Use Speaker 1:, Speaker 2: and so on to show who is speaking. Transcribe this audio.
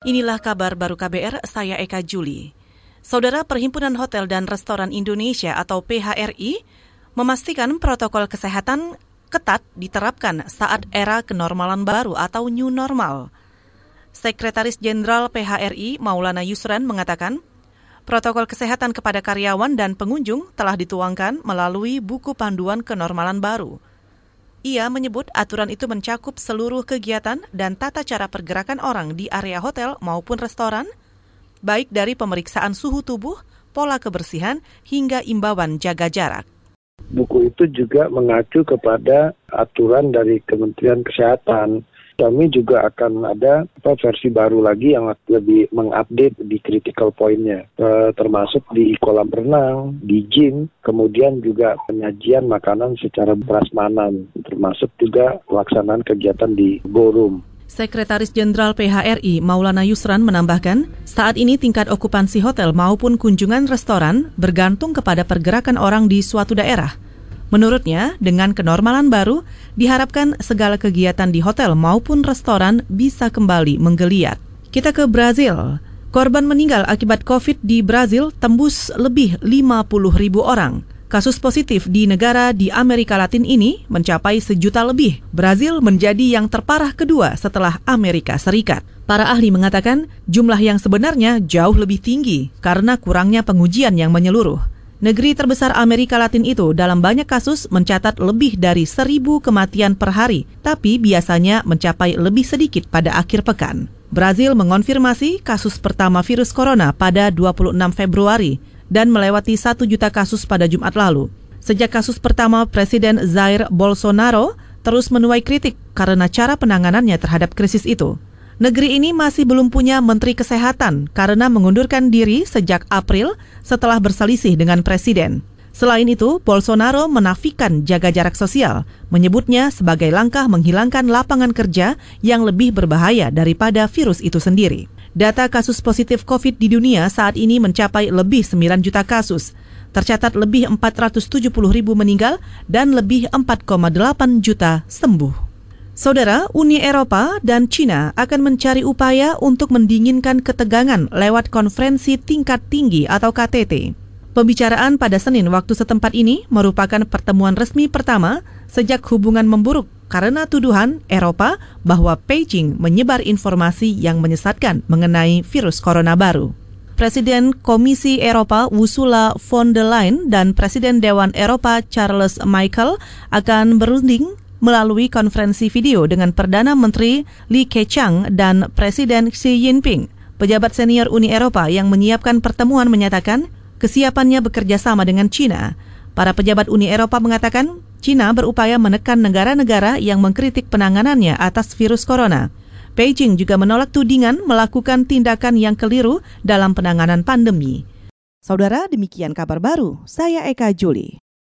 Speaker 1: Inilah kabar baru KBR, saya Eka Juli. Saudara Perhimpunan Hotel dan Restoran Indonesia atau PHRI memastikan protokol kesehatan ketat diterapkan saat era kenormalan baru atau new normal. Sekretaris Jenderal PHRI Maulana Yusran mengatakan, protokol kesehatan kepada karyawan dan pengunjung telah dituangkan melalui buku panduan kenormalan baru – ia menyebut aturan itu mencakup seluruh kegiatan dan tata cara pergerakan orang di area hotel maupun restoran, baik dari pemeriksaan suhu tubuh, pola kebersihan, hingga imbauan jaga jarak.
Speaker 2: Buku itu juga mengacu kepada aturan dari Kementerian Kesehatan kami juga akan ada apa, versi baru lagi yang lebih mengupdate di critical pointnya, e, termasuk di kolam renang, di gym, kemudian juga penyajian makanan secara prasmanan, termasuk juga pelaksanaan kegiatan di ballroom.
Speaker 1: Sekretaris Jenderal PHRI Maulana Yusran menambahkan, saat ini tingkat okupansi hotel maupun kunjungan restoran bergantung kepada pergerakan orang di suatu daerah. Menurutnya, dengan kenormalan baru, diharapkan segala kegiatan di hotel maupun restoran bisa kembali menggeliat. Kita ke Brazil. Korban meninggal akibat COVID di Brazil tembus lebih 50 ribu orang. Kasus positif di negara di Amerika Latin ini mencapai sejuta lebih. Brazil menjadi yang terparah kedua setelah Amerika Serikat. Para ahli mengatakan jumlah yang sebenarnya jauh lebih tinggi karena kurangnya pengujian yang menyeluruh. Negeri terbesar Amerika Latin itu dalam banyak kasus mencatat lebih dari seribu kematian per hari, tapi biasanya mencapai lebih sedikit pada akhir pekan. Brazil mengonfirmasi kasus pertama virus corona pada 26 Februari dan melewati satu juta kasus pada Jumat lalu. Sejak kasus pertama, Presiden Jair Bolsonaro terus menuai kritik karena cara penanganannya terhadap krisis itu. Negeri ini masih belum punya menteri kesehatan karena mengundurkan diri sejak April setelah berselisih dengan presiden. Selain itu, Bolsonaro menafikan jaga jarak sosial, menyebutnya sebagai langkah menghilangkan lapangan kerja yang lebih berbahaya daripada virus itu sendiri. Data kasus positif COVID di dunia saat ini mencapai lebih 9 juta kasus. Tercatat lebih 470 ribu meninggal dan lebih 4,8 juta sembuh. Saudara, Uni Eropa dan China akan mencari upaya untuk mendinginkan ketegangan lewat konferensi tingkat tinggi atau KTT. Pembicaraan pada Senin waktu setempat ini merupakan pertemuan resmi pertama sejak hubungan memburuk karena tuduhan Eropa bahwa Beijing menyebar informasi yang menyesatkan mengenai virus corona baru. Presiden Komisi Eropa Ursula von der Leyen dan Presiden Dewan Eropa Charles Michael akan berunding melalui konferensi video dengan Perdana Menteri Li Keqiang dan Presiden Xi Jinping. Pejabat senior Uni Eropa yang menyiapkan pertemuan menyatakan kesiapannya bekerja sama dengan China. Para pejabat Uni Eropa mengatakan China berupaya menekan negara-negara yang mengkritik penanganannya atas virus corona. Beijing juga menolak tudingan melakukan tindakan yang keliru dalam penanganan pandemi. Saudara, demikian kabar baru. Saya Eka Juli.